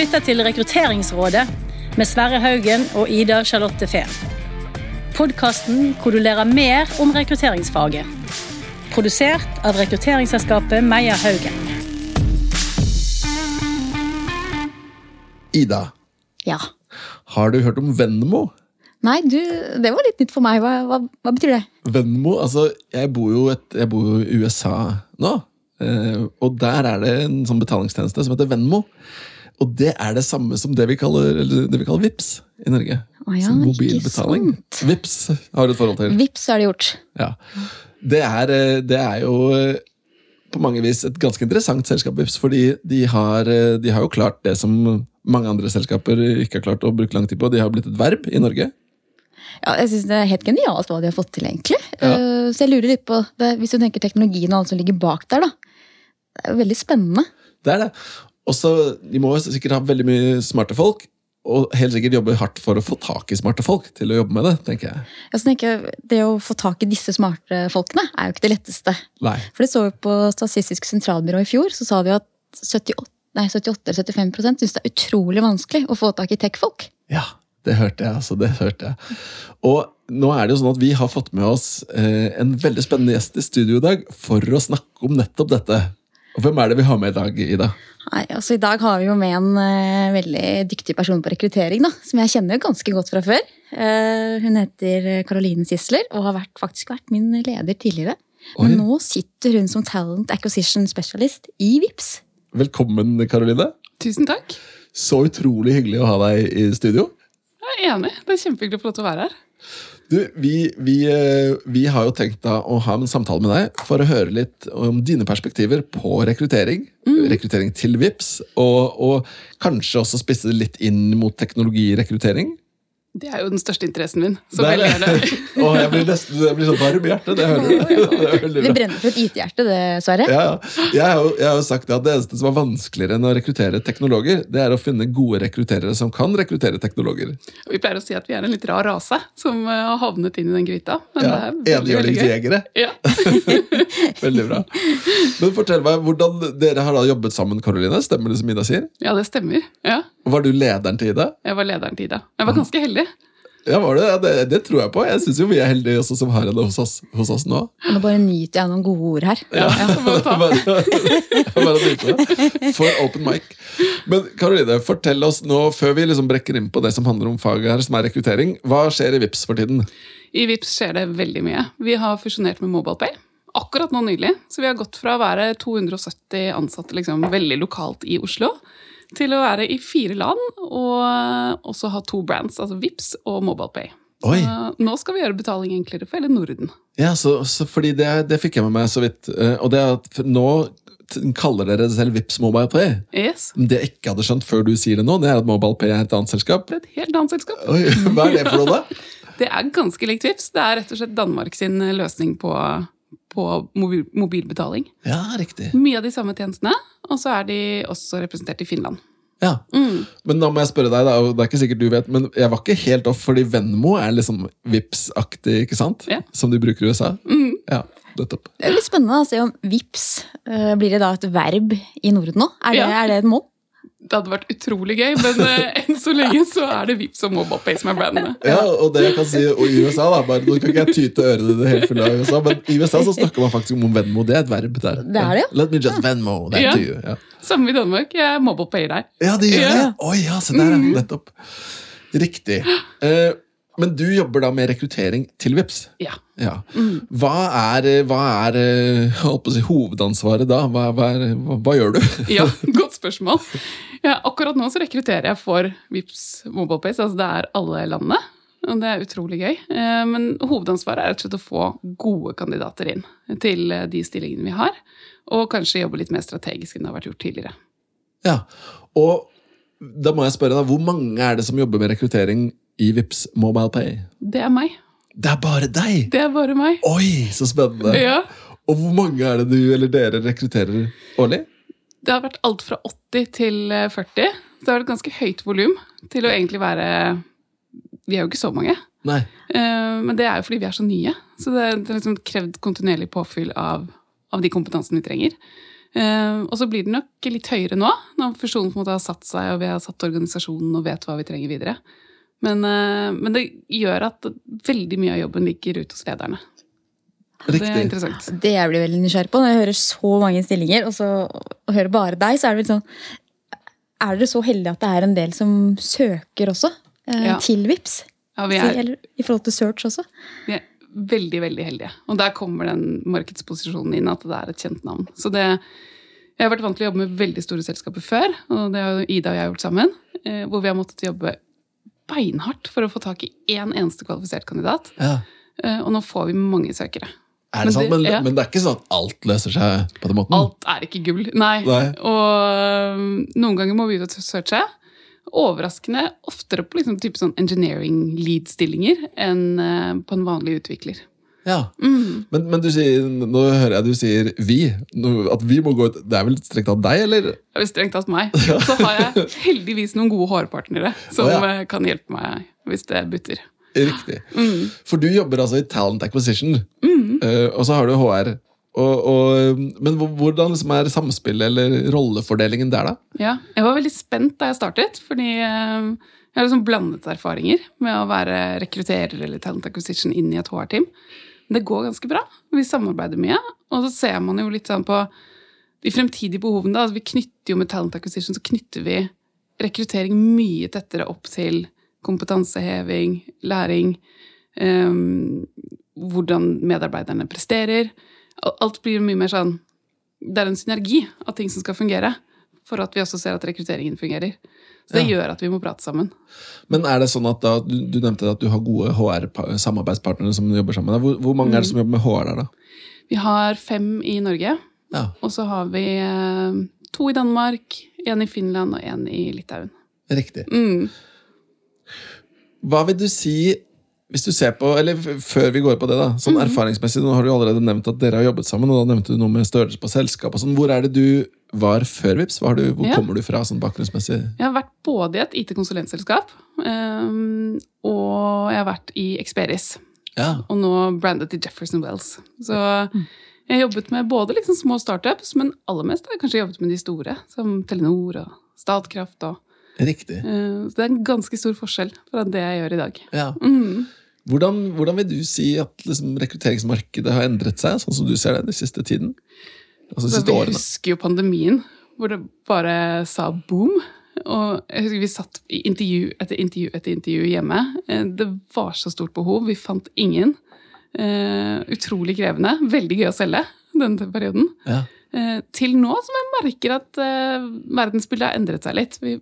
lytter til Rekrutteringsrådet med Sverre Haugen og Ida Charlotte Fehn. Podkasten hvor du lærer mer om rekrutteringsfaget. Produsert av rekrutteringsselskapet Meyer Haugen. Ida, Ja. har du hørt om Venmo? Nei, du, det var litt nytt for meg. Hva, hva, hva betyr det? Venmo, altså, jeg bor jo, et, jeg bor jo i USA nå. eh, og der er det en sånn betalingstjeneste som heter Venmo. Og det er det samme som det vi kaller, eller det vi kaller VIPS i Norge. Å ja, Som mobilbetaling. VIPS har du et forhold til. Vips har det gjort. Ja. Det, er, eh, det er jo eh, på mange vis et ganske interessant selskap, Vips, fordi de har, eh, de har jo klart det som mange andre selskaper ikke har klart å bruke lang tid på. De har blitt et verb i Norge. Ja, jeg synes Det er helt genialt hva de har fått til, egentlig. Ja. Så jeg lurer litt på, det, Hvis du tenker teknologien og alt som ligger bak der, da. Det er jo veldig spennende. Det er det. Og så, De må sikkert ha veldig mye smarte folk, og helt sikkert jobbe hardt for å få tak i smarte folk til å jobbe med det. tenker jeg. Jeg tenker, Det å få tak i disse smarte folkene er jo ikke det letteste. Nei. For det så jo på Statistisk sentralbyrå i fjor, så sa de at 78, nei, 78-75% syns det er utrolig vanskelig å få tak i tech-folk. Ja, det hørte jeg. altså, det hørte jeg. Og nå er det jo sånn at Vi har fått med oss eh, en veldig spennende gjest i studio i dag for å snakke om nettopp dette. Og Hvem er det vi har med i dag, Ida? Nei, altså I dag har vi jo med en uh, veldig dyktig person på rekruttering, da, som jeg kjenner ganske godt fra før. Uh, hun heter Caroline Sisler og har vært, faktisk vært min leder tidligere. Oi. Men nå sitter hun som Talent Acquisition Specialist i VIPS. Velkommen, Karoline. Tusen takk. Så utrolig hyggelig å ha deg i studio. Jeg er enig. Det er kjempehyggelig å få lov til å være her. Du, vi, vi, eh, vi har jo tenkt da å ha en samtale med deg for å høre litt om dine perspektiver på rekruttering. Rekruttering til VIPS, og, og kanskje også spisse det litt inn mot teknologirekruttering. Det er jo den største interessen min. Så Det er veldig det. Åh, jeg blir nesten jeg blir sånn varm i hjertet. Det hører du. Det er Det brenner for et IT-hjerte, det, Sverre. Ja, ja. jeg, har jo, jeg har jo sagt at det eneste som er vanskeligere enn å rekruttere teknologer, det er å finne gode rekrutterere som kan rekruttere teknologer. Og Vi pleier å si at vi er en litt rar rase som eh, har havnet inn i den gryta. Men Ja, det er veldig, veldig gøy. Enhjørningsjegere. Ja. Veldig bra. Men fortell meg, hvordan Dere har da jobbet sammen, Karoline? Stemmer det som Ida sier? ja, det stemmer. Ja, Var du lederen til Ida? Jeg var lederen til Ida. Jeg var ganske heldig. Ja, var det? Det, det tror jeg på. Jeg syns jo vi er heldige også som har henne hos oss, hos oss nå. Nå bare nyter jeg noen gode ord her. Ja, ja. bare nyte det. For open mic. Men Karoline, fortell oss nå, før vi liksom brekker inn på det som handler om faget her, som er rekruttering, hva skjer i VIPS for tiden? I Vips skjer det veldig mye. Vi har fusjonert med MobilePay. Akkurat nå nylig. Så vi har gått fra å være 270 ansatte liksom, veldig lokalt i Oslo, til å være i fire land og også ha to brands, altså Vips og MobilePay. Oi. Så nå skal vi gjøre betaling enklere for hele Norden. Ja, så, så fordi det, det fikk jeg med meg så vidt. Eh, Og det at nå kaller dere det selv VIPS Mobile Pay. Yes, Det jeg ikke hadde skjønt før du sier det nå, det er at Mobile Pay er et annet selskap. det er et helt annet selskap. Oi, Hva er det for noe, da? Det er ganske likt Vips. Det er rett og slett Danmark sin løsning på, på mobil, mobilbetaling. Ja, riktig. Mye av de samme tjenestene, og så er de også representert i Finland. Ja. Mm. Men da må jeg spørre deg, da, og det er ikke sikkert du vet, men jeg var ikke helt off, fordi Venmo er liksom Vips-aktig, ikke sant? Ja. Som de bruker i USA. Mm. Ja, nettopp. Det er litt spennende å se om VIPS eh, blir det da et verb i Norden nå. Er det, Ja. er det et mål? Det hadde vært utrolig gøy, men eh, enn så lenge så er det Vips og MobilePay som er brandene. Ja, og det jeg kan si, og i USA da, bare, Nå kan ikke jeg tyte ørene dine helt fulle av USA, men i USA så snakker man faktisk om Venmo. Det er et verb der. Det er det, ja. Let me just Venmo that Ja. to you. Ja. Samme i Danmark. Jeg er MobilePay der. Ja, de gjør Ja. det! Oi, ja, se der, ja. Nettopp. Riktig. Eh, men du jobber da med rekruttering til VIPS. Ja. Ja. Hva er, hva er eh, jeg holdt på å si, hovedansvaret da? Hva, hva, hva, hva gjør du? ja, godt spørsmål. Ja, akkurat nå så rekrutterer jeg for Vips MobilePace. altså det er alle landene. Og det er utrolig gøy. Eh, Men hovedansvaret er rett og slett å få gode kandidater inn til eh, de stillingene vi har. Og kanskje jobbe litt mer strategisk enn det har vært gjort tidligere. Ja, og da må jeg spørre da, Hvor mange er det som jobber med rekruttering i VIPS Mobile Pay? Det er meg. Det er bare deg! Det er bare meg. Oi, så spennende! Ja. Og hvor mange er det du eller dere rekrutterer årlig? Det har vært alt fra 80 til eh, 40. Så det har vært et ganske høyt volum til å egentlig være Vi er jo ikke så mange. Nei. Eh, Men det er jo fordi vi er så nye. Så det er liksom krevd kontinuerlig påfyll av, av de kompetansene vi trenger. Eh, og så blir det nok litt høyere nå, når fusjonen på en måte har satt seg, og vi har satt organisasjonen og vet hva vi trenger videre. Men, eh, men det gjør at veldig mye av jobben ligger ute hos lederne. Riktig. Det er interessant. Det jeg blir veldig nysgjerrig på når jeg hører så mange stillinger, og så og hører bare deg, så er det vel sånn Er dere så heldige at det er en del som søker også? Eh, Ja. Til VIPS? Ja, vi er, Eller i forhold til search også? vi er veldig, veldig heldige. Og der kommer den markedsposisjonen inn, at det er et kjent navn. Så det, jeg har vært vant til å jobbe med veldig store selskaper før, og det har jo Ida og jeg gjort sammen. eh, Hvor vi har måttet jobbe beinhardt for å få tak i én eneste kvalifisert kandidat. Ja. Eh, Og nå får vi mange søkere. Er det Men sant? Men, ja. men det er ikke sånn at alt løser seg på den måten? Alt er ikke gull. Nei. Nei. Og um, noen ganger må vi ut og searche. Overraskende oftere på liksom type sånn engineering lead-stillinger enn eh, på en vanlig utvikler. Ja. Mm. Men, men du sier, nå hører jeg du sier vi. At vi må gå ut Det er vel strengt tatt deg, eller? Det er strengt tatt meg. Så har jeg heldigvis noen gode hårpartnere som oh, ja. eh, kan hjelpe meg hvis det butter. Riktig. Mm. For du jobber altså i Talent Acquisition, Mm. eh, og så har du HR. Og, og, men hvordan liksom er samspillet eller rollefordelingen der, da? Ja, jeg var veldig spent da jeg startet, fordi eh, jeg har liksom blandet erfaringer med å være rekrutterer eller talent acquisition inn i et HR-team. Det går ganske bra. Vi samarbeider mye, og så ser man jo litt sånn på de fremtidige behovene. Da. Altså, vi knytter jo med talent acquisition så knytter vi rekruttering mye tettere opp til kompetanseheving, læring, um, hvordan medarbeiderne presterer. Alt blir mye mer sånn Det er en synergi av ting som skal fungere, for at vi også ser at rekrutteringen fungerer. Så det Ja. gjør at vi må prate sammen. Men er det sånn at da, du, du nevnte at du har gode HR-samarbeidspartnere som jobber sammen. Hvor, hvor mange er det som jobber med HR der, da? Vi har fem i Norge, Ja, og så har vi eh, to i Danmark, en i Finland og en i Litauen. Riktig. Mm. Hva vil du si hvis du ser på, eller Før vi går på det, da, sånn Mhm. erfaringsmessig, nå har du allerede nevnt at dere har jobbet sammen, og da nevnte du noe med størrelse på selskap. og sånn. Hvor er det du var før Vips? Hva har du, hvor Ja. kommer du fra sånn bakgrunnsmessig? Jeg har vært både i et IT-konsulentselskap um, og jeg har vært i Experis. Ja, Og nå brandet i Jefferson Wells. Så jeg har jobbet med både liksom små startups, men aller mest har jeg kanskje jobbet med de store, som Telenor og Statkraft. Og, Riktig. Uh, så det er en ganske stor forskjell fra det jeg gjør i dag. Ja. Mm. Hvordan, hvordan vil du si at liksom, rekrutteringsmarkedet har endret seg, sånn som du ser det, den siste tiden? Altså siste årene? husker jo pandemien, hvor det bare sa boom. Og jeg husker vi satt i intervju etter intervju etter intervju hjemme. Eh, Det var så stort behov. Vi fant ingen. Uh, utrolig krevende. Veldig gøy å selge denne perioden. Ja. Uh, til nå som jeg merker at uh, verdensbildet har endret seg litt. Vi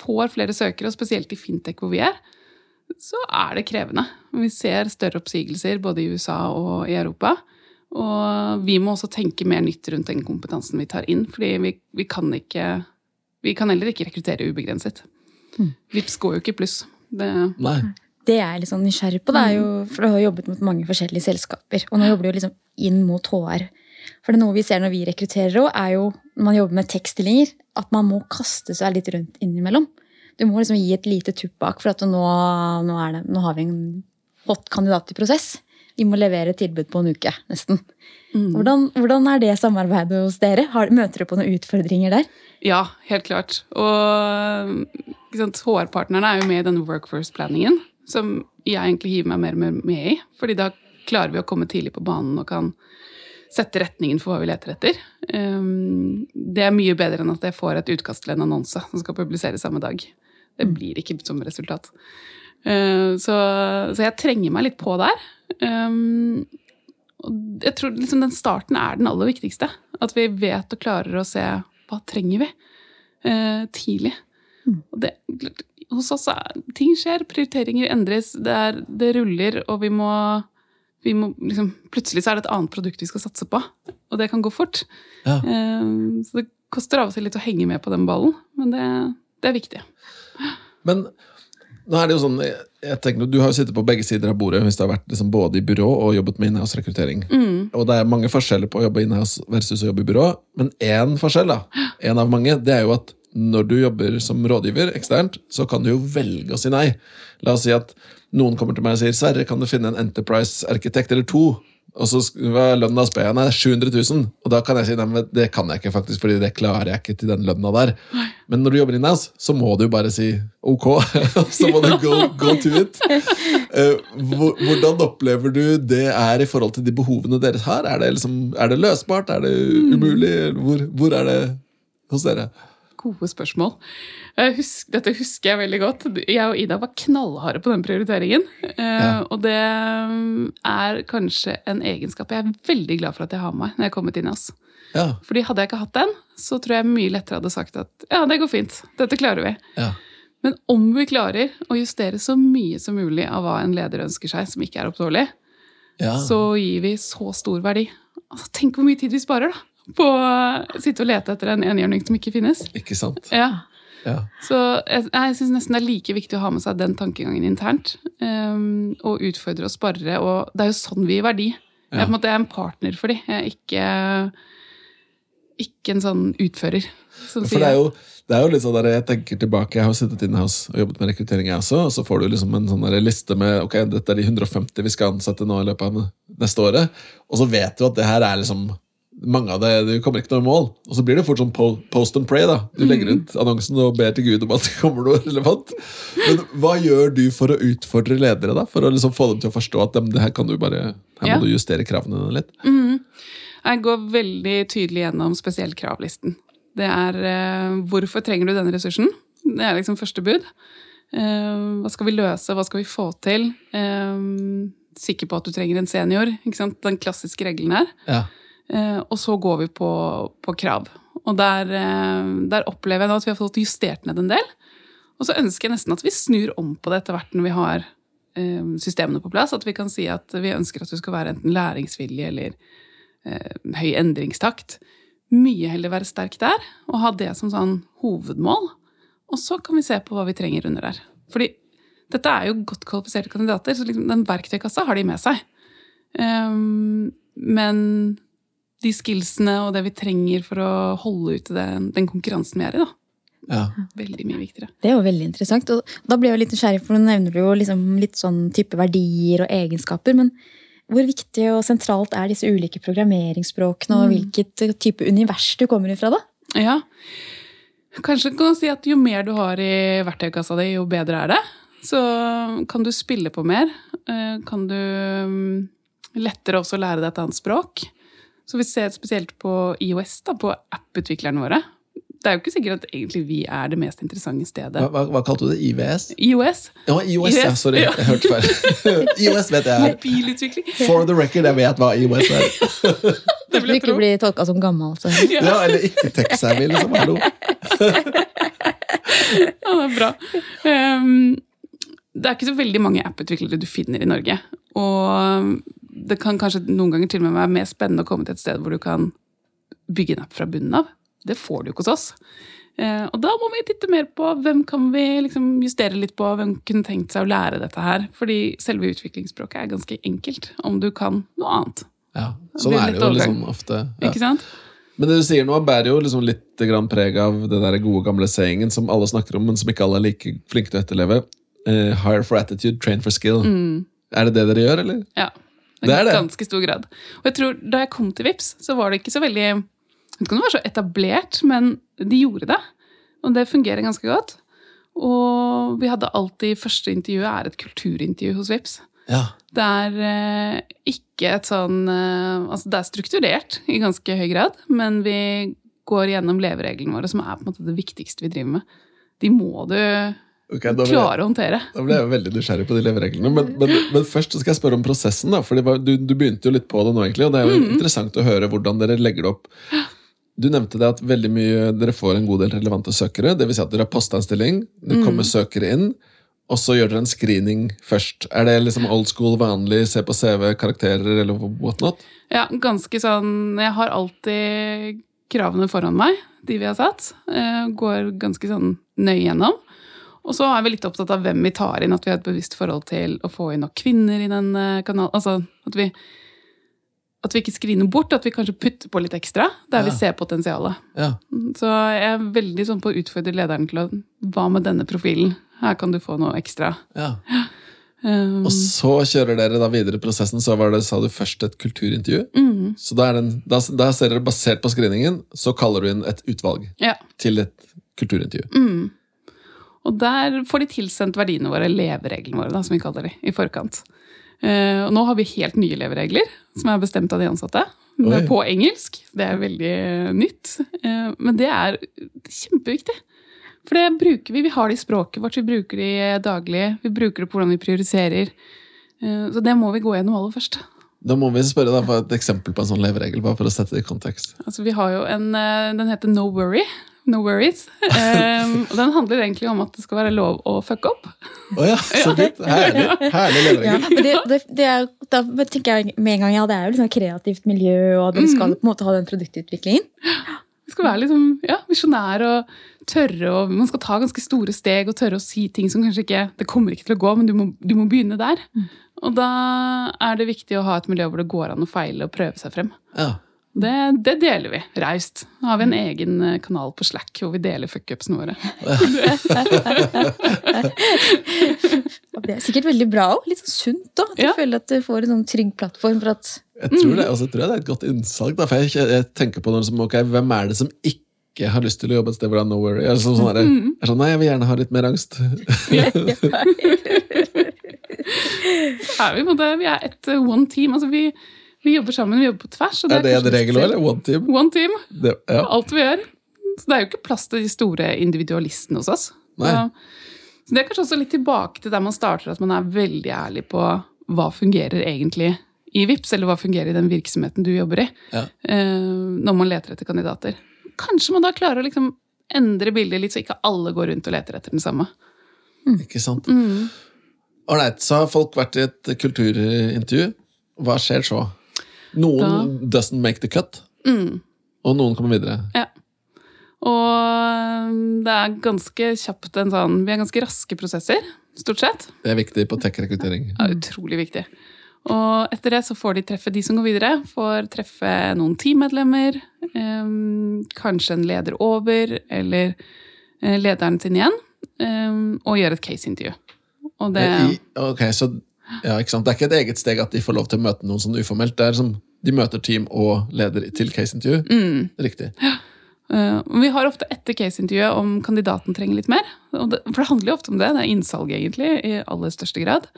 får flere søkere, og spesielt i fintech hvor vi er, så er det krevende. Vi ser større oppsigelser både i USA og i Europa. Og vi må også tenke mer nytt rundt den kompetansen vi tar inn. fordi vi, vi kan ikke Vi kan heller ikke rekruttere ubegrenset. Vips går jo ikke i pluss. Det, Nei. Det jeg er litt sånn nysgjerrig på, det er jo, for du har jobbet mot mange forskjellige selskaper. Og nå jobber du jo liksom inn mot HR. For det er noe vi ser når vi rekrutterer òg, er jo når man jobber med tekststillinger, at man må kaste seg litt rundt innimellom. Du må liksom gi et lite tupp bak, for at nå, nå, er det, nå har vi en hot kandidat i prosess. Vi må levere tilbud på en uke, nesten. Hvordan, hvordan er det samarbeidet hos dere? Har, møter du på noen utfordringer der? Ja, helt klart. Og sant, HR-partnerne er jo med i denne workforce-planningen, som jeg egentlig hiver meg mer og mer med i. fordi da klarer vi å komme tidlig på banen og kan sette retningen for hva vi leter etter. Um, det er mye bedre enn at jeg får et utkast til en annonse som skal publiseres samme dag. Det blir ikke som resultat. Uh, så, så jeg trenger meg litt på der. Og jeg tror liksom den starten er den aller viktigste. At vi vet og klarer å se hva trenger vi eh, tidlig. Og det, hos oss er ting skjer, prioriteringer endres, det, er, det ruller, og vi må, vi må liksom, Plutselig så er det et annet produkt vi skal satse på, og det kan gå fort. Ja. Eh, så det koster av og til litt å henge med på den ballen, men det, det er viktig. Men nå er det jo sånn, jeg, tenker, Du har jo sittet på begge sider av bordet hvis du har vært liksom både i byrå og jobbet med inhouse-rekruttering. Og det er mange forskjeller på å jobbe innehavs versus å jobbe i byrå. Men én forskjell, da, en av mange, det er jo at når du jobber som rådgiver eksternt, så kan du jo velge å si nei. La oss si at noen kommer til meg og sier Sverre, kan du finne en Enterprise-arkitekt eller to? Og så var lønna spennende jeg, nei, det er 700 000. Og da kan jeg si nei, det kan jeg ikke, faktisk, fordi det klarer jeg ikke til den lønna der. Men når du jobber in-house, så må du bare si ok, så må du go, go to it. Eh, hvordan opplever du det er i forhold til de behovene deres har? Er det, liksom, er det løsbart? Er det umulig? Hvor, hvor er det hos dere? Gode spørsmål. Husk, dette husker jeg veldig godt. Jeg og Ida var knallharde på den prioriteringen. Eh, Ja. Og det er kanskje en egenskap jeg er veldig glad for at jeg har med meg når jeg er kommet inn oss. Ja, Fordi hadde jeg ikke hatt den, så tror jeg mye lettere hadde sagt at ja, det går fint, dette klarer vi. ja, Men om vi klarer å justere så mye som mulig av hva en leder ønsker seg, som ikke er oppnåelig, ja. så gir vi så stor verdi. Altså, tenk hvor mye tid vi sparer da, på å sitte og lete etter en enhjørning som ikke finnes. Ikke sant? Ja, Ja. Så jeg, jeg syns nesten det er like viktig å ha med seg den tankegangen internt. Um, og utfordre og sparre. Og det er jo sånn vi gir verdi. Jeg er, på en måte, er en partner for dem. Jeg er ikke, ikke en sånn utfører. Som For det er, jo, det er jo litt sånn der, Jeg tenker tilbake, jeg har sittet in-house og jobbet med rekruttering, jeg også. Og så får du liksom en sånn der liste med ok, dette er de 150 vi skal ansette nå i løpet av neste året. Og så vet du at det her er liksom mange av det, Du kommer ikke noe i mål. Og så blir det fort sånn po- post and pray. da. Du legger ut annonsen og ber til Gud om at det kommer noe relevant. Men hva gjør du for å utfordre ledere, da? For å liksom få dem til å forstå at dem, det her kan du bare, her Ja. må du justere kravene litt? Mm. Jeg går veldig tydelig gjennom spesielt kravlisten. Det er eh, hvorfor trenger du denne ressursen? Det er liksom første bud. Eh, hva skal vi løse, hva skal vi få til? Eh, sikker på at du trenger en senior. ikke sant? Den klassiske regelen her. Ja. Eh, og så går vi på, på krav. Og der, eh, der opplever jeg nå at vi har fått justert ned en del. Og så ønsker jeg nesten at vi snur om på det etter hvert når vi har eh, systemene på plass. At vi kan si at vi ønsker at du skal være enten læringsvillig eller høy endringstakt. Mye heller være sterk der og ha det som sånn hovedmål. Og så kan vi se på hva vi trenger under der. Fordi dette er jo godt kvalifiserte kandidater, så liksom den verktøykassa har de med seg. Um, men de skillsene og det vi trenger for å holde ute den, den konkurransen vi er i, da. Ja. Veldig mye viktigere. Det er jo veldig interessant. Og da ble jeg jo litt nysgjerrig, for nå nevner du jo liksom litt sånn type verdier og egenskaper. Men hvor viktig og sentralt er disse ulike programmeringsspråkene, og hvilket type univers du kommer ifra, da? Ja. Kanskje kan man si at jo mer du har i verktøykassa di, jo bedre er det. Så kan du spille på mer. eh, Kan du mm, lettere også lære deg et annet språk. Så vi ser spesielt på IOS, da, på app-utviklerne våre. Det er jo ikke sikkert at egentlig vi er det mest interessante stedet. Hva, hva, hva kalte du det? IVS? IOS, Ja, IOS, ja. Sorry, ja. jeg hørte feil. IOS vet jeg mobilutvikling. For the record, jeg vet hva IOS er. Det vil jeg ikke bli tolka som gammel. Så. Ja. Ja, eller ikke tech-savvy, liksom. Hallo. Ja, det er bra. Um, det er ikke så veldig mange app-utviklere du finner i Norge. Og det kan kanskje noen ganger til og med være mer spennende å komme til et sted hvor du kan bygge en app fra bunnen av. Det får du jo ikke hos oss. Eh, og da må vi titte mer på hvem kan vi liksom justere litt på, hvem kunne tenkt seg å lære dette her. Fordi selve utviklingsspråket er ganske enkelt, om du kan noe annet. Ja, sånn er det jo liksom ofte. Ja. Ikke sant? Men det du sier nå, bærer jo liksom litt grann preg av det der gode gamle sayingen som alle snakker om, men som ikke alle er like flinke til å etterleve. Uh, hire for attitude, train for skill. Er det det dere gjør, eller? Ja. Det det. ganske stor grad. Og jeg tror Da jeg kom til Vips, så var det ikke så veldig Jeg vet ikke om det var så etablert, men de gjorde det. Og det fungerer ganske godt. Og vi hadde alltid Første intervjuet er et kulturintervju hos Vips. Ja. Det er eh, ikke et sånn eh, Altså, det er strukturert i ganske høy grad, men vi går gjennom levereglene våre, som er på en måte det viktigste vi driver med. De må du Ok, da klare å håndtere. da ble jeg veldig nysgjerrig på de levereglene. Men, men, men først skal jeg spørre om prosessen. da, for du, du begynte jo litt på det nå, egentlig, og det er jo interessant å høre hvordan dere legger det opp. Du nevnte det at veldig mye, dere får en god del relevante søkere. Det vil si at dere har posta en stilling, det kommer søkere inn, og så gjør dere en screening først. Er det liksom old school, vanlig, se på CV, karakterer eller whatnot? Ja, ganske sånn Jeg har alltid kravene foran meg, de vi har satt. Eh, Går ganske sånn nøye gjennom. Og så er vi litt opptatt av hvem vi tar inn, at vi har et bevisst forhold til å få inn nok kvinner i den eh, kanalen. Altså at vi, at vi ikke skriner bort, at vi kanskje putter på litt ekstra der vi ser potensialet. Ja. Så jeg er veldig sånn på å utfordre lederen til å Hva med denne profilen? Her kan du få noe ekstra. ja. Um, Og så kjører dere da videre prosessen, så var det, sa du først et kulturintervju. mm, Så da, er den, da, da ser dere basert på screeningen, så kaller du inn et utvalg ja. til et kulturintervju. Mm. Og der får de tilsendt verdiene våre, levereglene våre, da, som vi kaller de, i forkant. Uh, og nå har vi helt nye leveregler, som er bestemt av de ansatte. Oi. på engelsk. Det er veldig nytt. Uh, men det er kjempeviktig. For det bruker vi. Vi har det i språket vårt, vi bruker det i daglig. Vi bruker det på hvordan vi prioriterer. Uh, så det må vi gå gjennom aller først. Da må vi spørre deg for et eksempel på en sånn leveregel, bare for å sette det i kontekst. Altså, vi har jo en, eh, Den heter No Worry. No Worries. Um, og den handler egentlig om at det skal være lov å fucke opp. Å ja, så fint! Herlig, herlig Ja, leveregel. men det, det, det er, da tenker jeg med en gang ja, det er jo liksom kreativt miljø, og du skal på en måte ha den produktutviklingen. Vi skal være liksom, ja, visjonær og tørre, og man skal ta ganske store steg og tørre å si ting som kanskje ikke Det kommer ikke til å gå, men du må, du må begynne der. Og da er det viktig å ha et miljø hvor det går an å feile og prøve seg frem. Ja. Det, det deler vi raust. Nå har vi en egen eh, kanal på Slack hvor vi deler fuckupsene våre. Det er sikkert veldig bra òg. Litt sånn sunt òg. At du Ja. føler at du får en sånn trygg plattform for at Jeg tror, det, altså, jeg tror det er et godt innsalg. Da, for jeg, jeg tenker på noen som, ok, Hvem er det som ikke har lyst til å jobbe et sted hvor det er no worry? Altså, sånn, der, jeg er sånn, Nei, jeg vil gjerne ha litt mer angst. Er vi, vi er et eh, one team. altså vi, vi jobber sammen, vi jobber på tvers. Er det en regel òg, eller? One team? One team. Det, ja. alt vi gjør. Så det er jo ikke plass til de store individualistene hos oss. Nei. Så, det er kanskje også litt tilbake til der man starter, at man er veldig ærlig på hva fungerer egentlig i VIPS, eller hva fungerer i den virksomheten du jobber i, Ja. eh, når man leter etter kandidater. Kanskje man da klarer å liksom endre bildet litt, så ikke alle går rundt og leter etter den samme. Ikke sant? Mm. Så har folk vært i et kulturintervju. Hva skjer så? Noen doesn't make the cut, Mm. og noen kommer videre. Ja. Og um, det er ganske kjapt en sånn Vi er ganske raske prosesser, stort sett. Det er viktig på tech-rekruttering. er utrolig viktig. Og etter det så får de treffe de som går videre. Får treffe noen teammedlemmer, em, kanskje en leder over, eller eh, lederen sin igjen, em, og gjøre et case-intervju. Og det I, ok, så ja, ikke sant? Det er ikke et eget steg at de får lov til å møte noen sånn uformelt. Det er som de møter team og leder til case-intervju. mm, Riktig. og Vi har ofte etter case-intervjuet om kandidaten trenger litt mer. Det, for det handler jo ofte om det. Det er innsalg, egentlig, i aller største grad.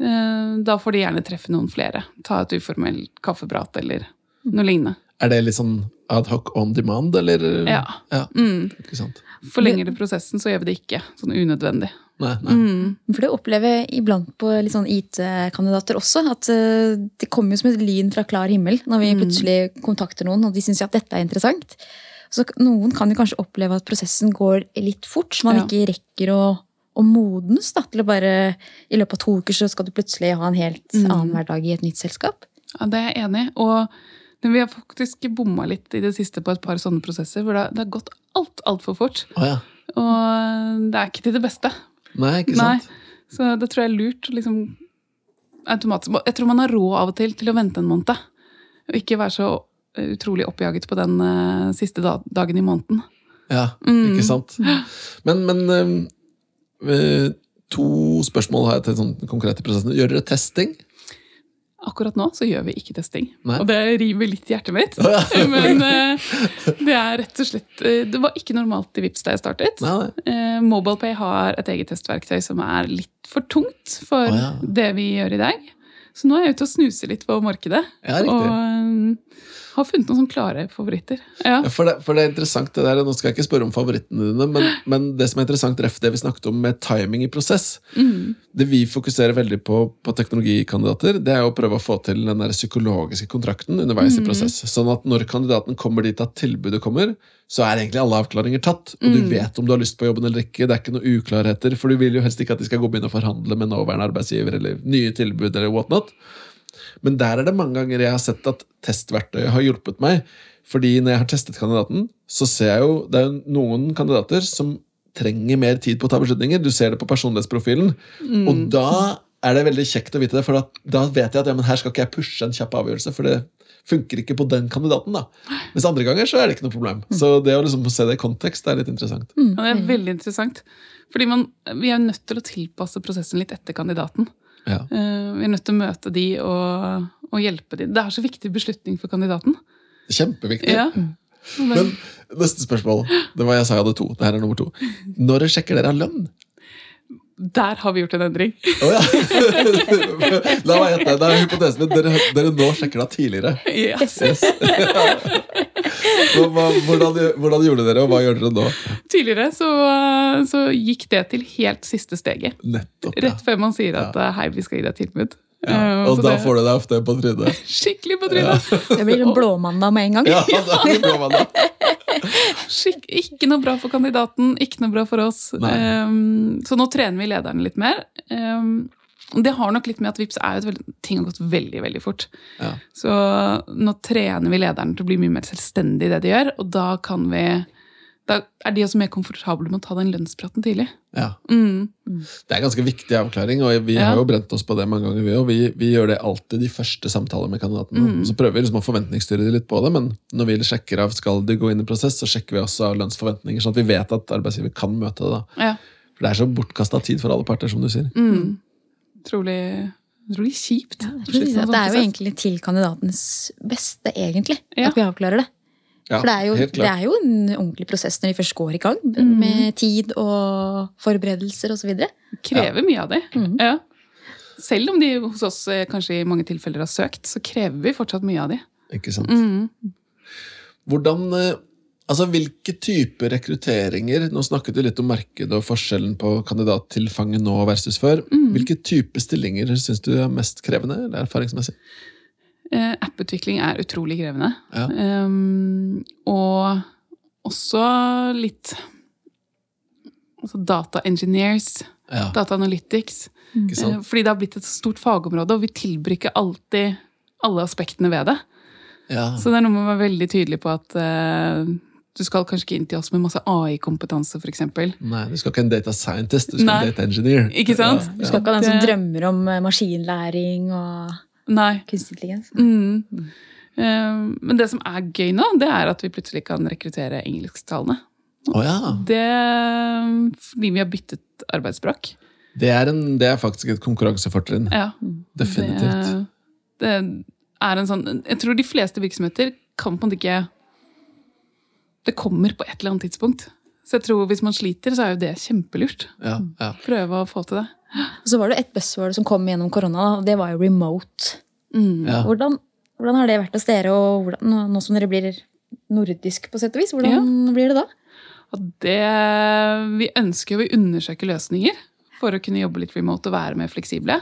Uh, Da får de gjerne treffe noen flere. Ta et uformelt kaffeprat eller noe lignende. Er det litt sånn ad hoc on demand, eller? Ja. ja Mm. Forlenger det prosessen, så gjør vi det ikke. Sånn unødvendig. Nei, nei. Mm. For det opplever jeg iblant på litt sånn IT-kandidater også. At eh, det kommer jo som et lyn fra klar himmel når vi plutselig kontakter noen og de syns at dette er interessant. Så noen kan jo kanskje oppleve at prosessen går litt fort, så man Ja. ikke rekker å, å modnes da, til å bare I løpet av to uker så skal du plutselig ha en helt annen hverdag i et nytt selskap. Ja, det er jeg enig i. Og vi har faktisk bomma litt i det siste på et par sånne prosesser hvor det har- gått alt altfor fort. Oh, ja. Og det er ikke til det beste. Nei, ikke Nei. Så det tror jeg er lurt. Liksom, automatisk. Jeg tror man har råd av og til til å vente en måned. Og ikke være så utrolig oppjaget på den uh, siste da, dagen i måneden. Ja, Mm. ikke sant? Men, men øh, to spørsmål har jeg til sånn konkrete prosessen. Gjør dere testing? Akkurat nå så gjør vi ikke testing. Nei. Og det river litt i hjertet mitt. Men eh, det er rett og slett eh, Det var ikke normalt i Vipps da jeg startet. Eh, MobilePay har et eget testverktøy som er litt for tungt for oh, ja. det vi gjør i dag. Så nå er jeg ute og snuser litt på markedet. Ja, riktig. og har funnet noen sånne klare favoritter. Ja. Ja, For det, for det er interessant det der, Nå skal jeg ikke spørre om favorittene dine, men, men det som er interessant, ref det vi snakket om med timing i prosess Mm. Det vi fokuserer veldig på på teknologikandidater, det er å prøve å få til den der psykologiske kontrakten underveis i prosess. Sånn at når kandidaten kommer dit at tilbudet kommer, så er egentlig alle avklaringer tatt. Og du vet om du har lyst på jobben eller ikke. Det er ikke noen uklarheter, for du vil jo helst ikke at de skal gå og begynne å forhandle med nåværende arbeidsgiver eller nye tilbud eller whatnot. Men der er det mange ganger jeg har sett at testverktøyet har hjulpet meg. Fordi når jeg har testet kandidaten, så ser jeg jo det er noen kandidater som trenger mer tid på å ta beslutninger. Du ser det på personlighetsprofilen. Og da er det veldig kjekt å vite det, for da, da vet jeg at ja, men her skal ikke jeg pushe en kjapp avgjørelse, for det funker ikke på den kandidaten. da. Mens andre ganger så er det ikke noe problem. Så det å liksom se det i kontekst er litt interessant. Ja, det er veldig interessant. Fordi man, Vi er nødt til å tilpasse prosessen litt etter kandidaten. Ja. Eh, vi er nødt til å møte de og, og hjelpe de. Det er så viktig beslutning for kandidaten. Kjempeviktig. Ja. Men neste spørsmål. Det var jeg sa jeg hadde to. Det her er nummer to. Når sjekker dere lønn? Der har vi gjort en endring. Oh, ja. La meg gjette. Det er hypotesen min. Dere, dere nå sjekker da tidligere. Ja. Yes. Hva, hva, hvordan, hvordan gjorde dere, og hva gjør dere nå? Tidligere så, så gikk det til helt siste steget. Nettopp, ja. Rett før man sier at ja. hei, vi skal gi deg tilbud. ja. Eh, Og så da det- får du deg ofte på trynet. Skikkelig på trynet. Det blir en blåmandag med en gang. Ja, er det mann, da. Skikk, ikke noe bra for kandidaten, ikke noe bra for oss. Um, så nå trener vi lederne litt mer. Um, det har nok litt med at Vips er jo et ting har gått veldig veldig fort. Ja. Så nå trener vi lederne til å bli mye mer selvstendig i det de gjør, og da kan vi da er de også mer komfortable med å ta den lønnspraten tidlig. Ja. Mm. Det er ganske viktig avklaring, og vi Ja. har jo brent oss på det mange ganger. Vi, og vi, vi gjør det alltid de første samtaler med kandidatene. Mm. Så prøver vi liksom å forventningsstyre de litt på det, men når vi sjekker av skal de gå inn i prosess, så sjekker vi også av lønnsforventninger, sånn at vi vet at arbeidsgiver kan møte det. da. Ja. For det er så bortkasta tid for alle parter, som du sier. Mm. Trolig, trolig kjipt. Ja, det, er Det er jo egentlig til kandidatens beste, egentlig, Ja. at vi avklarer det. Ja, For det er, jo, det er jo en ordentlig prosess når de først går i gang, Mm. med tid og forberedelser osv. krever mye av det. Mm. Ja. Selv om de hos oss eh, kanskje i mange tilfeller har søkt, så krever vi fortsatt mye av de. Ikke sant? Mm. Hvordan, eh, altså Hvilke typer rekrutteringer Nå snakket du litt om markedet og forskjellen på kandidattilfanget nå versus før. Mm. Hvilke typer stillinger syns du er mest krevende, eller erfaringsmessig? Eh, Apputvikling er utrolig krevende. Ja. Um, og også litt altså data engineers, Ja, data analytics. Mm. Eh, fordi det har blitt et så stort fagområde, og vi tilbruker alltid alle aspektene ved det. Ja. Så det er noe med å være veldig tydelig på at eh, du skal kanskje ikke inn til oss med masse AI-kompetanse, f.eks. Nei, du skal ikke en data scientist, du skal Nei. en data engineer. Ikke sant? Du skal ikke ha den som drømmer om eh, maskinlæring og Nei. kunstig intelligens. Mm. Eh, men det som er gøy nå, det er at vi plutselig kan rekruttere engelsktalende. Oh, ja. Det fordi vi har byttet arbeidsspråk. Det er, en, det er faktisk et konkurransefortrinn. Ja, Definitivt. Det, det er en sånn Jeg tror de fleste virksomheter kan på en måte ikke Det kommer på et eller annet tidspunkt. Så jeg tror hvis man sliter, så er jo det kjempelurt. Ja, ja. Prøve å få til det. Og så var det et buzzword som kom gjennom korona, og det var jo remote. Mm. ja. Hvordan, hvordan har det vært hos dere, og hvordan, nå, nå som dere blir nordisk på sett og vis, hvordan blir det da? Det, vi ønsker jo å undersøke løsninger for å kunne jobbe litt remote og være mer fleksible.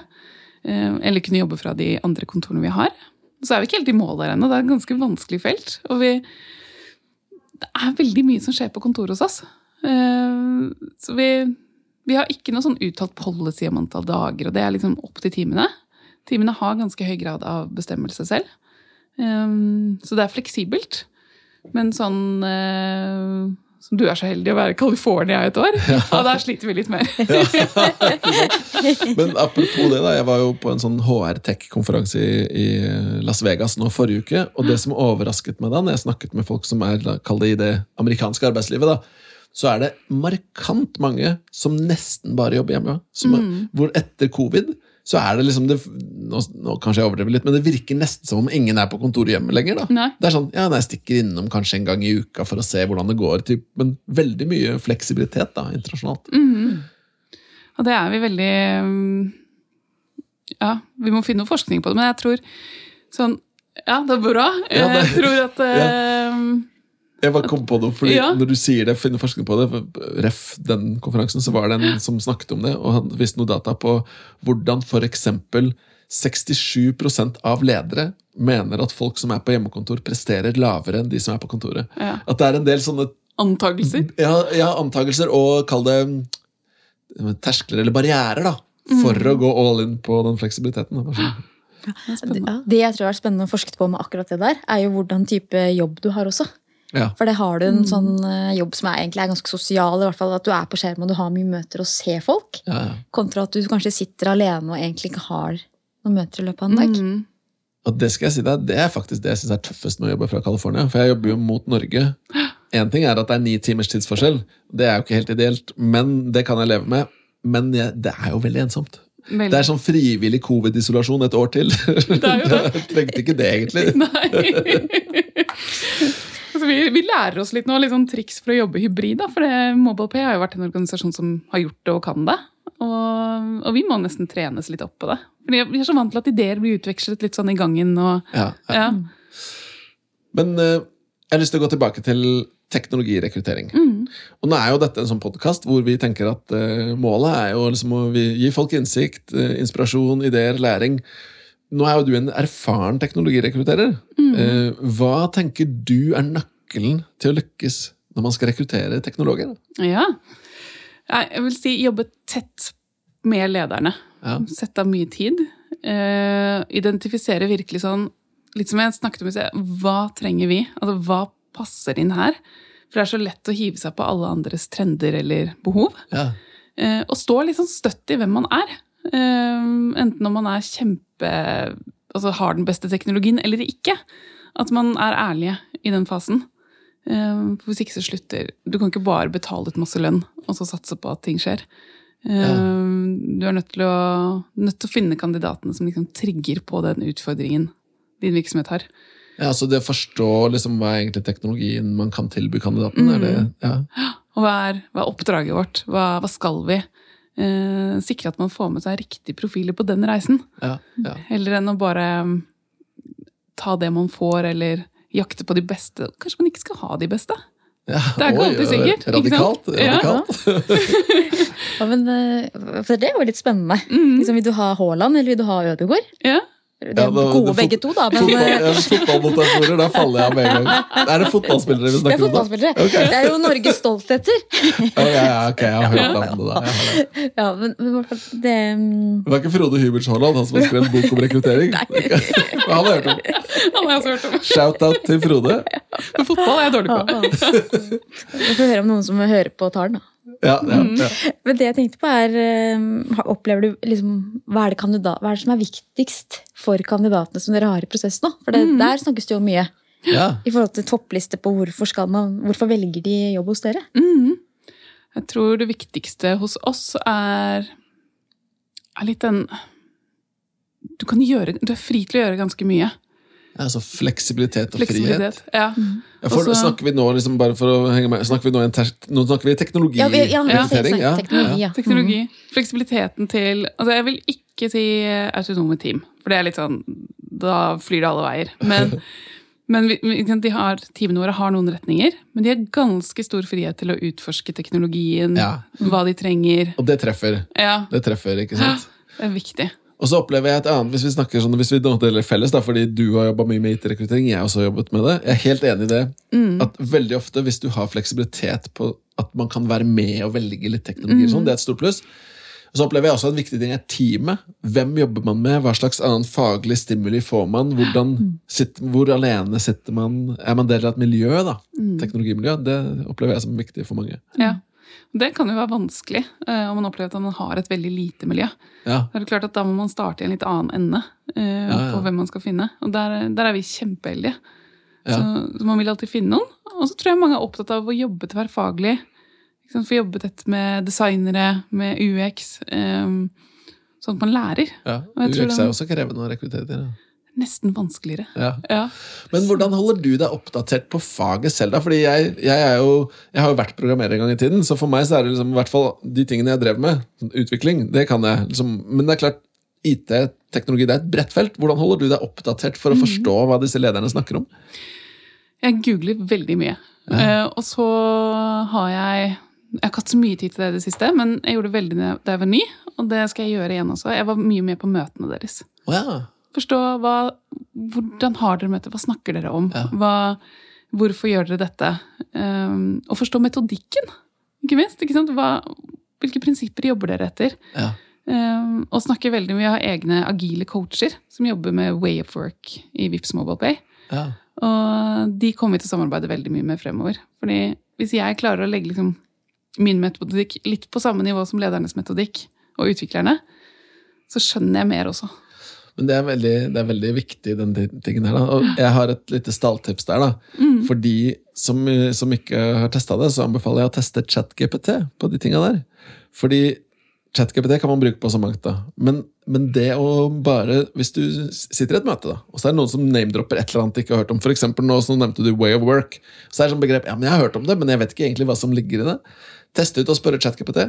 Eh, Eller kunne jobbe fra de andre kontorene vi har. Så er vi ikke helt i mål der ennå. Det er et ganske vanskelig felt. Og vi, det er veldig mye som skjer på kontoret hos oss. Eh, Så vi, vi har ikke noe sånn uttalt policy om antall dager, og det er liksom opp til timene. Timene har ganske høy grad av bestemmelse selv. Um, Så det er fleksibelt. Men sånn uh, som du er så heldig å være i California et år, ja, der sliter vi litt mer. Men apropos det, da. Jeg var jo på en sånn HR-tech-konferanse i, i Las Vegas nå forrige uke. Og det som overrasket meg da, når jeg snakket med folk som er kall det i det amerikanske arbeidslivet, da, så er det markant mange som nesten bare jobber hjemme. Som, mm. Hvor etter covid så er det liksom det, nå, nå kanskje jeg overdriver litt, men det virker nesten som om ingen er på kontoret hjemme lenger. da. Nei. Det er sånn, ja, nei, Jeg stikker innom kanskje en gang i uka for å se hvordan det går, typ, men veldig mye fleksibilitet da, internasjonalt. Mm. Og det er vi veldig mm, Ja, vi må finne noe forskning på det, men jeg tror sånn Ja, det er bra. Ja, det- Jeg tror at eh, Jeg bare kom på noe, fordi Ja. Når du sier det, finner forskning på det, ref den konferansen, så var det en som snakket om det, og han viste noe data på hvordan f.eks. 67% av ledere mener at folk som er på hjemmekontor, presterer lavere enn de som er på kontoret. ja, At det er en del sånne Antakelser. ja, ja, antakelser og kall det mm, terskler eller barrierer da, for å gå all in på den fleksibiliteten. da. Sånn. Det, det jeg tror har vært spennende å forske på med akkurat det der, er jo hvordan type jobb du har også. Ja. For det har du en sånn eh, jobb som er egentlig er ganske sosial, i hvert fall at du er på skjerm og du har mye møter og ser folk, Ja, ja. kontra at du kanskje sitter alene og egentlig ikke har noen møter i løpet av en dag. Mm. Og det skal jeg si deg, det er faktisk det jeg synes er tøffest med å jobbe fra California. For jeg jobber jo mot Norge. Én ting er at det er ni timers tidsforskjell. Det er jo ikke helt ideelt, men det kan jeg leve med. Men jeg, det er jo veldig ensomt. Veldig. Det er sånn frivillig covid-isolasjon et år til. Det er jo det. Jeg trengte ikke det, egentlig. Nei. Altså, vi, vi lærer oss litt nå, litt sånn triks for å jobbe hybrid. Da, for MobilePay har jo vært en organisasjon som har gjort det og kan det. Og, og vi må nesten trenes litt opp på det. Fordi Vi er så vant til at ideer blir utvekslet litt sånn i gangen. Og, Ja, ja. ja. Men uh, jeg har lyst til å gå tilbake til teknologirekruttering. Mm. Og nå er jo dette en sånn podkast hvor vi tenker at uh, målet er jo liksom å gi folk innsikt, uh, inspirasjon, ideer, læring. Nå er jo du en erfaren teknologirekrutterer. Mm. Eh, hva tenker du er nøkkelen til å lykkes når man skal rekruttere teknologer? ja. Jeg vil si jobbe tett med lederne. Ja. Sette av mye tid. Eh, identifisere virkelig sånn Litt som jeg snakket om i sted. Hva trenger vi? Altså, hva passer inn her? For det er så lett å hive seg på alle andres trender eller behov. Ja. Eh, og stå litt sånn støtt i hvem man er. Enten om man er kjempe Altså har den beste teknologien eller ikke. At man er ærlige i den fasen. Eh, hvis ikke så slutter Du kan ikke bare betale ut masse lønn og så satse på at ting skjer. Eh, Ja. Du er nødt til, å, nødt til å finne kandidatene som liksom trigger på den utfordringen din virksomhet har. Ja, så det å forstå liksom, hva er egentlig teknologien man kan tilby kandidaten, er det Mm. ja. Og hva er, hva er oppdraget vårt? Hva, hva skal vi? Eh, sikre at man får med seg riktige profiler på den reisen. Ja, ja. Heller enn å bare mm, ta det man får, eller jakte på de beste. Kanskje man ikke skal ha de beste? Ja, Det er ikke oi, alltid sikkert, ikke Radikalt. radikalt. Ja, men, eh, for det er jo litt spennende. Mm. Liksom, vil du ha Haaland, eller vil du ha Ødegaard? Ja. Det Ja, er da- gode begge to, da. Men Fotball, eh, da faller jeg av med en gang. Er det fotballspillere vi det er snakker om? fotballspillere. Det er jo Norges stoltheter. oh, ja, ja, ok, jeg har hørt om det. da. Jeg har det. Ja, men, men i hvert fall, det mm, Det var ikke Frode Hyberts Haaland, han som har skrevet bok om rekruttering? Han har hørt om. Han har jeg også hørt om. Shout-out til Frode. Men fotball er jeg dårlig ja, på. ja. Vi får høre om noen som hører på tar den, da. Ja, ja, ja. Men det jeg tenkte på er, eh, opplever du liksom, hva er, det kandidat, hva er det som er viktigst for kandidatene som dere har i prosess nå? For det, der snakkes det jo mye ja. i forhold til toppliste på hvorfor, skal man, hvorfor velger de jobb hos dere. Mm. Jeg tror det viktigste hos oss er, er litt den du, kan gjøre, du er fri til å gjøre ganske mye. Altså fleksibilitet og frihet. Fleksibilitet. Ja. Ja, for, Også, snakker vi nå, liksom, bare for å henge med, snakker vi nå, en ter nå snakker vi teknologi? Ja, vi, ja, ja. teknologi, ja. Teknologi. Fleksibiliteten til Altså, jeg vil ikke si autonome team, for det er litt sånn Da flyr det alle veier. Men, men vi, de har, teamene våre har noen retninger, men de har ganske stor frihet til å utforske teknologien, Ja. hva de trenger. Og det treffer. Ja, Det treffer, ikke sant? det er viktig. Og så opplever jeg et annet, hvis vi snakker sånn, hvis vi deler felles, da, fordi du har jobba mye med IT-rekruttering, jeg har også jobbet med det. Jeg er helt enig i det. Mm. At veldig ofte, hvis du har fleksibilitet på at man kan være med og velge litt teknologi, og sånn, det er et stort pluss. Og så opplever jeg også en viktig ting er teamet. Hvem jobber man med? Hva slags annen faglig stimuli får man? Hvordan sitter, hvor alene sitter man? Er man del av et miljø? da? Teknologimiljø. Det opplever jeg som viktig for mange. Ja. Det kan jo være vanskelig eh, om man opplever at man har et veldig lite miljø. Ja, Da er det klart at da må man starte i en litt annen ende eh, Ja, ja. på hvem man skal finne. Og der, der er vi kjempeheldige. Ja. Så, så man vil alltid finne noen. Og så tror jeg mange er opptatt av å jobbe tverrfaglig. Ikke? Få jobbe tett med designere, med UX. eh, sånn at man lærer. ja. UX er er også krevende å rekruttere til. Ja. Nesten vanskeligere. Ja. Ja. Men hvordan holder du deg oppdatert på faget selv? da? Fordi jeg, jeg, jo, jeg har jo vært programmerer en gang i tiden, så for meg så er det liksom, i hvert fall de tingene jeg drev med, sånn utvikling, det kan jeg. Liksom, men det er klart, IT, teknologi, det er et bredt felt. Hvordan holder du deg oppdatert for å forstå hva disse lederne snakker om? Jeg googler veldig mye. Eh, og så har jeg Jeg har ikke hatt så mye tid til det i det siste, men jeg gjorde det veldig da jeg var ny. Og det skal jeg gjøre igjen også. Jeg var mye med på møtene deres. Wow. ja. Forstå hva, hvordan har dere møter, hva snakker dere om? Ja. Hva, hvorfor gjør dere dette? Um, og forstå metodikken, ikke minst. Ikke sant? Hva, hvilke prinsipper jobber dere etter? ja. Um, og snakker veldig mye, har egne agile coacher som jobber med way of work i Vips Mobile Pay. ja. Og de kommer vi til å samarbeide veldig mye med fremover. Fordi hvis jeg klarer å legge liksom min metodikk litt på samme nivå som ledernes metodikk og utviklerne, så skjønner jeg mer også. Men det er veldig, det er veldig viktig, den tingen her. Da. Og jeg har et lite stalltips der. da. For de som, som ikke har testa det, så anbefaler jeg å teste ChatGPT på de tinga der. Fordi ChatGPT kan man bruke på så mangt, da. Men, men det å bare Hvis du sitter i et møte, da, og så er det noen som name-dropper et eller annet du ikke har hørt om, eksempel nå så nevnte du Way of Work, så er det sånn begrep Ja, men jeg har hørt om det, men jeg vet ikke egentlig hva som ligger i det. Teste ut og spørre ChatGPT.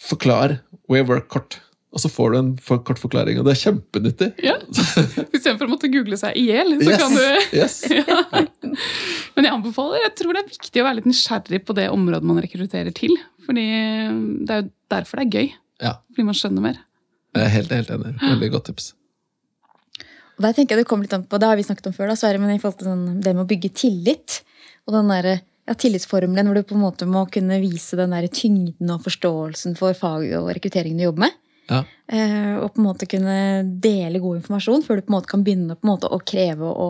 Forklar Way of Work kort. Og så får du en for kort forklaring, og det er kjempenyttig. Ja. Istedenfor å måtte google seg i hjel, så Yes, kan du yes. ja. Men jeg anbefaler, jeg tror det er viktig å være litt nysgjerrig på det området man rekrutterer til. Fordi det er jo derfor det er gøy. Ja, Fordi man skjønner mer. jeg er helt, helt enig. Veldig godt tips. Og der tenker jeg Det kommer litt an på, det har vi snakket om før, da, Sverre, men i forhold til sånn, det med å bygge tillit. Og den der, ja, tillitsformelen hvor du på en måte må kunne vise den der tyngden og forståelsen for faget og rekrutteringen du jobber med. Ja. Eh, og på en måte kunne dele god informasjon før du på en måte kan begynne på en måte å kreve å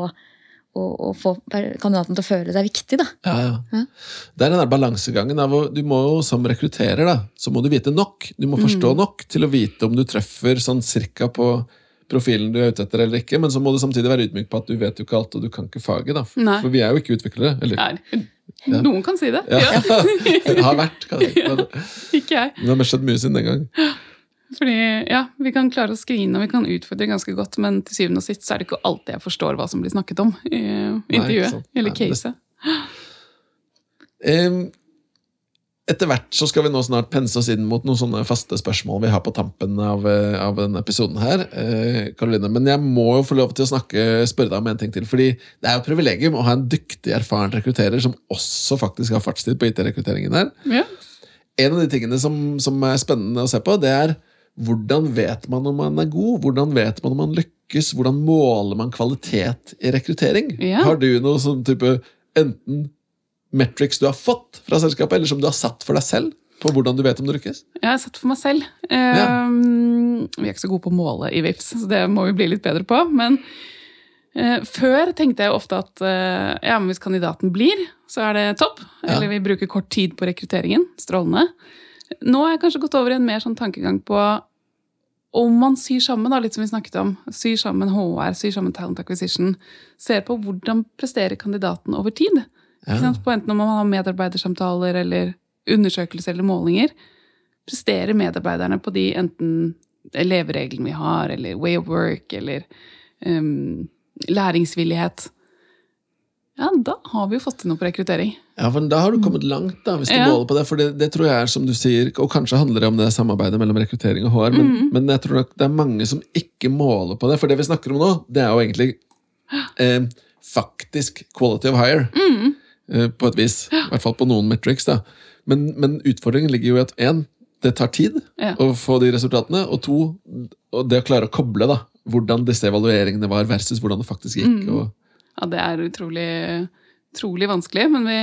og, få kandidaten til å føle deg viktig. da. Ja, ja. Ja. Det er den der balansegangen av Du må jo som rekrutterer da, så må du vite nok. Du må forstå nok til å vite om du treffer sånn cirka på profilen du er ute etter eller ikke, men så må du samtidig være ydmyk på at du vet jo ikke alt, og du kan ikke faget. da. Nei. For vi er jo ikke utviklere. Eller Nei, Ja. Noen kan si det. ja. Ja. har vært, kan jeg si. Men Ikke jeg. det har skjedd mye siden den gang. Fordi ja, Vi kan klare å skrine og vi kan utfordre ganske godt, men til syvende og sist så er det ikke alltid jeg forstår hva som blir snakket om i intervjuet. Nei, eller caset. Em, Etter hvert så skal vi nå snart pense oss inn mot noen sånne faste spørsmål vi har på tampen av, eh, av denne episoden her. eh, Karoline. Men jeg må jo få lov til å snakke, spørre deg om en ting til. fordi det er jo et privilegium å ha en dyktig, erfaren rekrutterer som også faktisk har fartstid på IT-rekrutteringen her. Ja. En av de tingene som, som er spennende å se på, det er hvordan vet man om man er god? Hvordan vet man om man lykkes? Hvordan måler man kvalitet i rekruttering? Ja. Har du noe sånn type enten metrics du har fått fra selskapet, eller som du har satt for deg selv? På hvordan du vet om du lykkes? Jeg har satt for meg selv. Ja. Um, Vi er ikke så gode på å måle i VIPS, så det må vi bli litt bedre på. Men uh, før tenkte jeg ofte at uh, ja, men hvis kandidaten blir, så er det topp. Ja. Eller vi bruker kort tid på rekrutteringen. Strålende. Nå har jeg kanskje gått over i en mer sånn tankegang på om man syr sammen, da, litt som vi snakket om, syr sammen HR, syr sammen Talent Acquisition, ser på hvordan presterer kandidaten over tid. Ikke sant? På enten om man har medarbeidersamtaler eller undersøkelser eller målinger. Presterer medarbeiderne på de enten levereglene vi har, eller way of work, eller um, læringsvillighet? Ja, da har vi jo fått til noe på rekruttering. Ja, for Da har du kommet langt, da, hvis du Ja. måler på det. For det, det tror jeg er som du sier, og kanskje handler det om det samarbeidet mellom rekruttering og HR, men, Mm. men jeg tror nok det er mange som ikke måler på det. For det vi snakker om nå, det er jo egentlig eh, faktisk quality of hire. Mm. Eh, på et vis. I hvert fall på noen metrics. da. Men, men utfordringen ligger jo i at én, det tar tid Ja. å få de resultatene, og to, og det å klare å koble da, hvordan disse evalueringene var versus hvordan det faktisk gikk. Mm. og Ja, det er utrolig, utrolig vanskelig, men vi,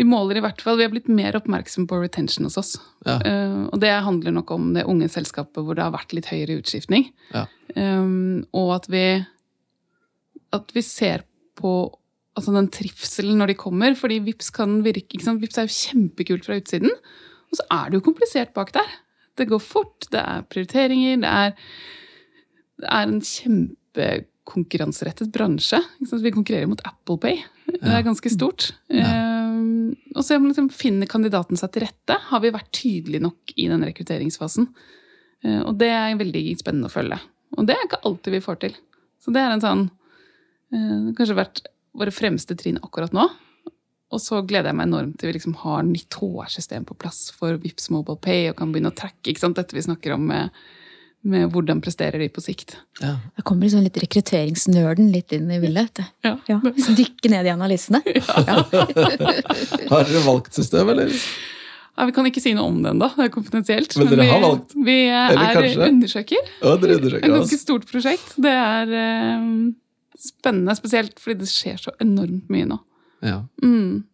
vi måler i hvert fall Vi har blitt mer oppmerksomme på retention hos oss. Ja. Uh, og det handler nok om det unge selskapet hvor det har vært litt høyere utskiftning. Ja. Um, og at vi, at vi ser på altså den trivselen når de kommer. Fordi VIPS kan virke ikke sant? VIPS er jo kjempekult fra utsiden, og så er det jo komplisert bak der. Det går fort, det er prioriteringer, det er, det er en kjempekonkurranserettet bransje. Vi konkurrerer mot Apple Pay. Det er ganske stort. Ja. og så liksom, finner kandidaten seg til rette. Har vi vært tydelige nok i den rekrutteringsfasen? Eh, og det er veldig spennende å følge. Og det er ikke alltid vi får til. Så det er en sånn eh, Kanskje vært våre fremste trinn akkurat nå. Og så gleder jeg meg enormt til vi liksom har nytt HR-system på plass for Vips Mobile Pay og kan begynne å tracke dette vi snakker om med, med hvordan presterer de på sikt. ja. Da kommer liksom litt rekrutteringsnerden litt inn i bildet. vet du. Ja. Ja, Dykke ned i analysene. Ja. Har dere valgt system, eller? Ja, vi kan ikke si noe om det ennå, det er konfidensielt. Men dere vi, har valgt? Vi Eller er kanskje? undersøker. Ja, dere Et ganske stort prosjekt. Det er eh, spennende, spesielt fordi det skjer så enormt mye nå. Ja. Mm.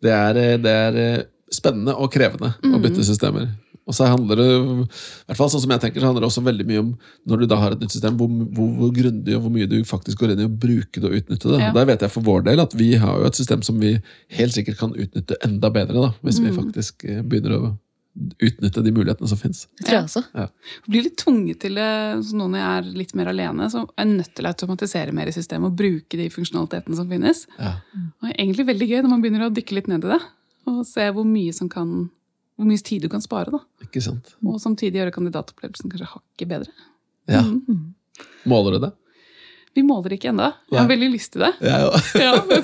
Det er, eh, det er eh, spennende og krevende å bytte systemer. Og så handler det, i hvert fall sånn som jeg tenker, så handler det også veldig mye om når du da har et nytt system, hvor, hvor, hvor grundig og hvor mye du faktisk går inn i å bruke det og utnytte det. Ja. Og Der vet jeg for vår del at vi har jo et system som vi helt sikkert kan utnytte enda bedre, da, hvis vi faktisk eh, begynner å utnytte de mulighetene som fins. Det tror jeg også. Jeg blir litt tvunget til det så nå når jeg er litt mer alene. Så er jeg nødt til å automatisere mer i systemet og bruke de funksjonalitetene som finnes. Ja. Og det er egentlig veldig gøy når man begynner å dykke litt ned i det. Og se hvor mye som kan hvor mye tid du kan spare. da. Ikke sant? Og samtidig gjøre kandidatopplevelsen kanskje hakket bedre. Ja. Mm. Måler du det? Vi måler ikke ennå. Jeg har veldig lyst til det. Ja, ja. Ja, det,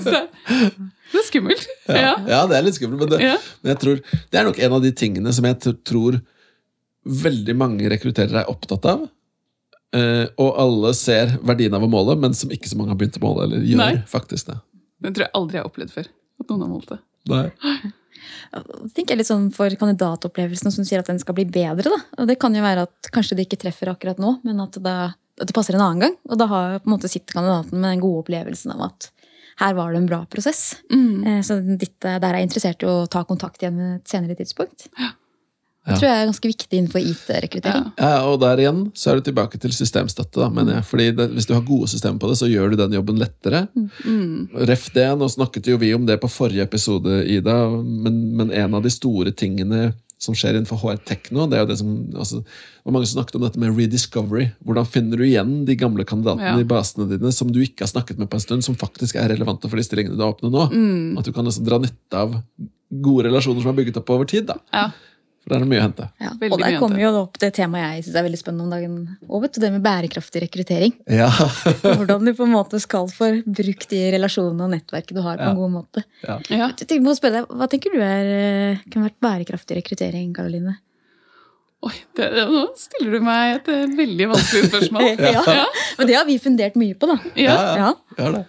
det er skummelt. Ja. Ja. det er litt skummelt, men, det, men jeg tror, det er nok en av de tingene som jeg tror veldig mange rekrutterere er opptatt av. Eh, og alle ser verdien av å måle, men som ikke så mange har begynt å måle. eller gjør Nei. faktisk det. Det tror jeg aldri jeg har opplevd før. At noen har målt det. Nei. Jeg litt sånn For kandidatopplevelsen som sier at den skal bli bedre. Da. Og Det kan jo være at kanskje det ikke treffer akkurat nå, men at, da, at det passer en annen gang. Og da har på en måte sitter kandidaten med den gode opplevelsen av at her var det en bra prosess. Mm. Eh, Så ditt, der er jeg interessert i å ta kontakt igjen ved et senere tidspunkt. Det tror jeg er ganske viktig innenfor IT-rekruttering. Ja. Ja, og der igjen så er du tilbake til systemstøtte. da, mener jeg. Fordi det, Hvis du har gode systemer på det, så gjør du den jobben lettere. Mm. Ref det, Nå snakket jo vi om det på forrige episode, Ida, men, men en av de store tingene som skjer innenfor HR Tech nå, det er jo det som altså, det var mange som snakket om dette med rediscovery. Hvordan finner du igjen de gamle kandidatene Ja. i basene dine som du ikke har snakket med på en stund, som faktisk er relevante for de stillingene du har åpnet nå? Mm. At du kan liksom dra nytte av gode relasjoner som er bygget opp over tid. da. Ja. For der er det mye å hente. Ja. Og der kommer jo opp det temaet jeg syns er veldig spennende om dagen. Og det med bærekraftig rekruttering. Ja, Hvordan du på en måte skal få brukt de relasjonene og nettverket du har, på Ja. en god måte. ja. Ja. Jeg må spørre deg, Hva tenker du er, eh, kan være bærekraftig rekruttering, Karoline? Oi, det, det, nå stiller du meg et eh, veldig vanskelig spørsmål. Ja. Ja. Men det har vi fundert mye på, da. Ja. ja. Ja. ja det.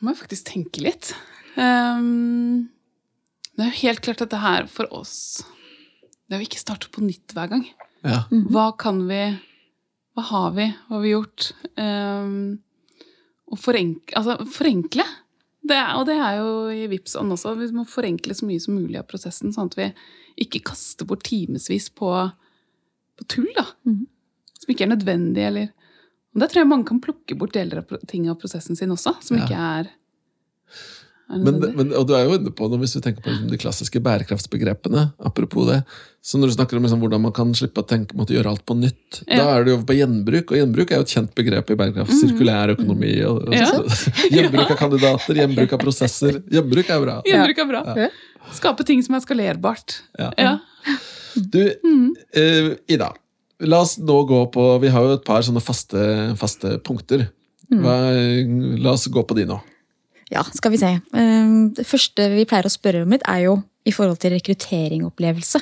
Nå må jeg faktisk tenke litt. Ehm, det er jo helt klart dette her for oss Det er jo ikke starte på nytt hver gang. ja. Hva kan vi Hva har vi? Hva har vi gjort? Um, å forenkle, altså, forenkle. Det er, og det er jo i Vipps ånd også. Vi må forenkle så mye som mulig av prosessen, sånn at vi ikke kaster bort timevis på, på tull, da. Mm. Som ikke er nødvendig, eller Og der tror jeg mange kan plukke bort deler av ting av prosessen sin også, som Ja. ikke er, er Men, men, og du er jo inne på, når hvis du tenker på liksom de klassiske bærekraftsbegrepene, apropos det, så når du snakker om liksom hvordan man kan slippe å tenke måtte gjøre alt på nytt, da er du over på gjenbruk, og gjenbruk er jo et kjent begrep i bærekraft. Sirkulær økonomi. Og, og, Ja. Gjenbruk av kandidater, gjenbruk av prosesser. Gjenbruk er bra. Gjenbruk er bra. Ja. Skape ting som er skalerbart. Ja. Ja. Du, uh, Ida, la oss nå gå på Vi har jo et par sånne faste, faste punkter. Hva, la oss gå på de nå. Ja, skal vi se. Eh, Det første vi pleier å spørre om er jo i forhold til rekrutteringopplevelse.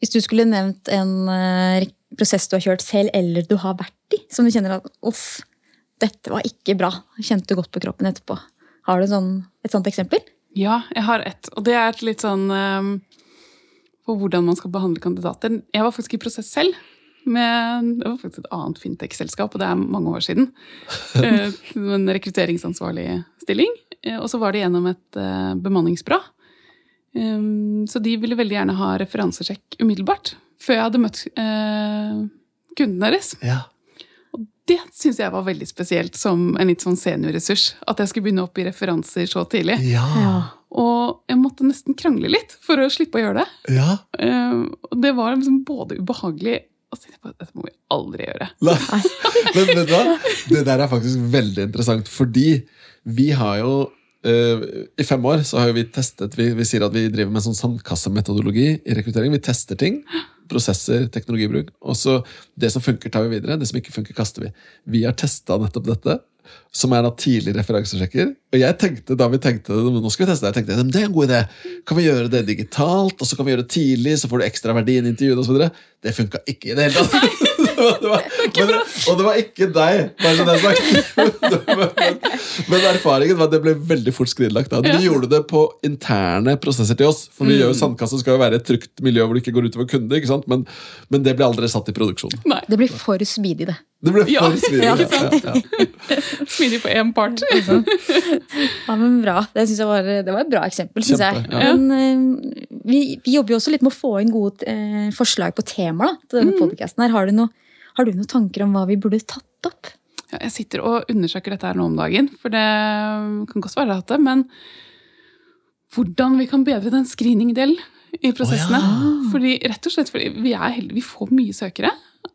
Hvis du skulle nevnt en eh, prosess du har kjørt selv, eller du har vært i, som du kjenner at uff, dette var ikke bra. Kjente du godt på kroppen etterpå. Har du sånn, et sånt eksempel? Ja, jeg har et. Og det er et litt sånn um, på hvordan man skal behandle kandidater. Jeg var faktisk i prosess selv. Med, det var faktisk et annet fintech-selskap, og det er mange år siden. Eh, En rekrutteringsansvarlig stilling. Eh, Og så var det gjennom et eh, bemanningsbyrå. Um, Så de ville veldig gjerne ha referansesjekk umiddelbart. Før jeg hadde møtt eh, kunden deres. Ja. Og det syns jeg var veldig spesielt som en litt sånn seniorressurs. At jeg skulle begynne opp i referanser så tidlig. Ja. Og jeg måtte nesten krangle litt for å slippe å gjøre det. ja. Eh, Og det var liksom både ubehagelig og så tenkte på, Dette må vi aldri gjøre. Nei. Men vet du hva? Det der er faktisk veldig interessant, fordi vi har jo eh, I fem år så har vi testet vi, vi sier at vi driver med sånn sandkassemetodologi i rekruttering. Vi tester ting. Prosesser, teknologibruk. Og så Det som funker, tar vi videre. Det som ikke funker, kaster vi. Vi har testa nettopp dette, som er da tidlig referansesjekker. Og jeg tenkte da vi tenkte nå skal vi teste det, jeg tenkte det er en god idé. Kan vi gjøre det digitalt, og så kan vi gjøre det tidlig, så får du ekstra verdi i intervjuet osv. Det funka ikke i det hele tatt. det var, men, og det var ikke deg, bare så det er sagt. men, men erfaringen var at det ble veldig fort skrinlagt. Da. Vi gjorde det på interne prosesser til oss. For vi gjør jo Sandkassen skal jo være et trygt miljø hvor det ikke går utover kunder. ikke sant? Men, men det ble aldri satt i produksjon. Nei. Det blir for smidig, det. Det ble Ja, for smidig. ja, Ja, ja, ja. Smidig på én part. Ja, men bra. Det, synes jeg var, det var et bra eksempel, syns jeg. Ja. Men eh, vi, vi jobber jo også litt med å få inn gode eh, forslag på temaer til denne podcasten her. Har du, noe, har du noen tanker om hva vi burde tatt opp? Ja, jeg sitter og undersøker dette her nå om dagen, for det kan godt være at det, men hvordan vi kan bedre den screening-delen i prosessene. Fordi, rett og slett vi heldige, vi får mye søkere.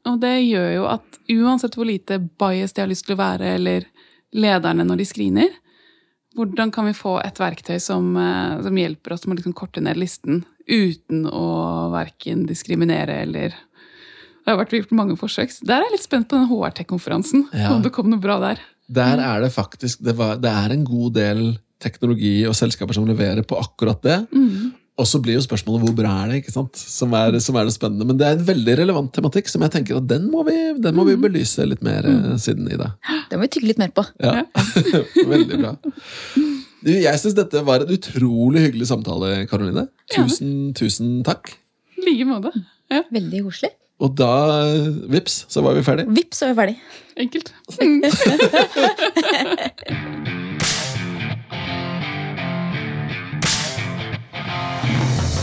Og det gjør jo at uansett hvor lite bias de har lyst til å være, eller lederne når de screener, Hvordan kan vi få et verktøy som, eh, som hjelper oss med å liksom korte ned listen uten å verken diskriminere eller Det har vært gjort mange forsøk. Der er jeg litt spent på den HR-tech-konferansen. Ja. Om det kom noe bra der. Der er det faktisk det, var, det er en god del teknologi og selskaper som leverer på akkurat det. Mm. Og så blir jo spørsmålet hvor bra er det, ikke sant? Som er, som er det spennende. Men det er en veldig relevant tematikk som jeg tenker at den må vi, den må vi belyse litt mer mm. siden i det. Den må vi tygge litt mer på. Ja, Veldig bra. Du, jeg syns dette var en utrolig hyggelig samtale, Karoline. Tusen, tusen takk. I like måte. Ja, Veldig koselig. Og da, vips, så var vi ferdig. Vips, så er vi ferdig. enkelt.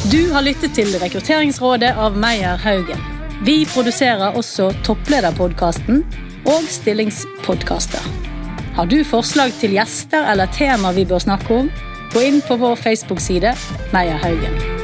Du har lyttet til Rekrutteringsrådet av Meyer Haugen. Vi produserer også Topplederpodkasten og Stillingspodkaster. Har du forslag til gjester eller tema vi bør snakke om, gå inn på vår Facebook-side Meyer Haugen.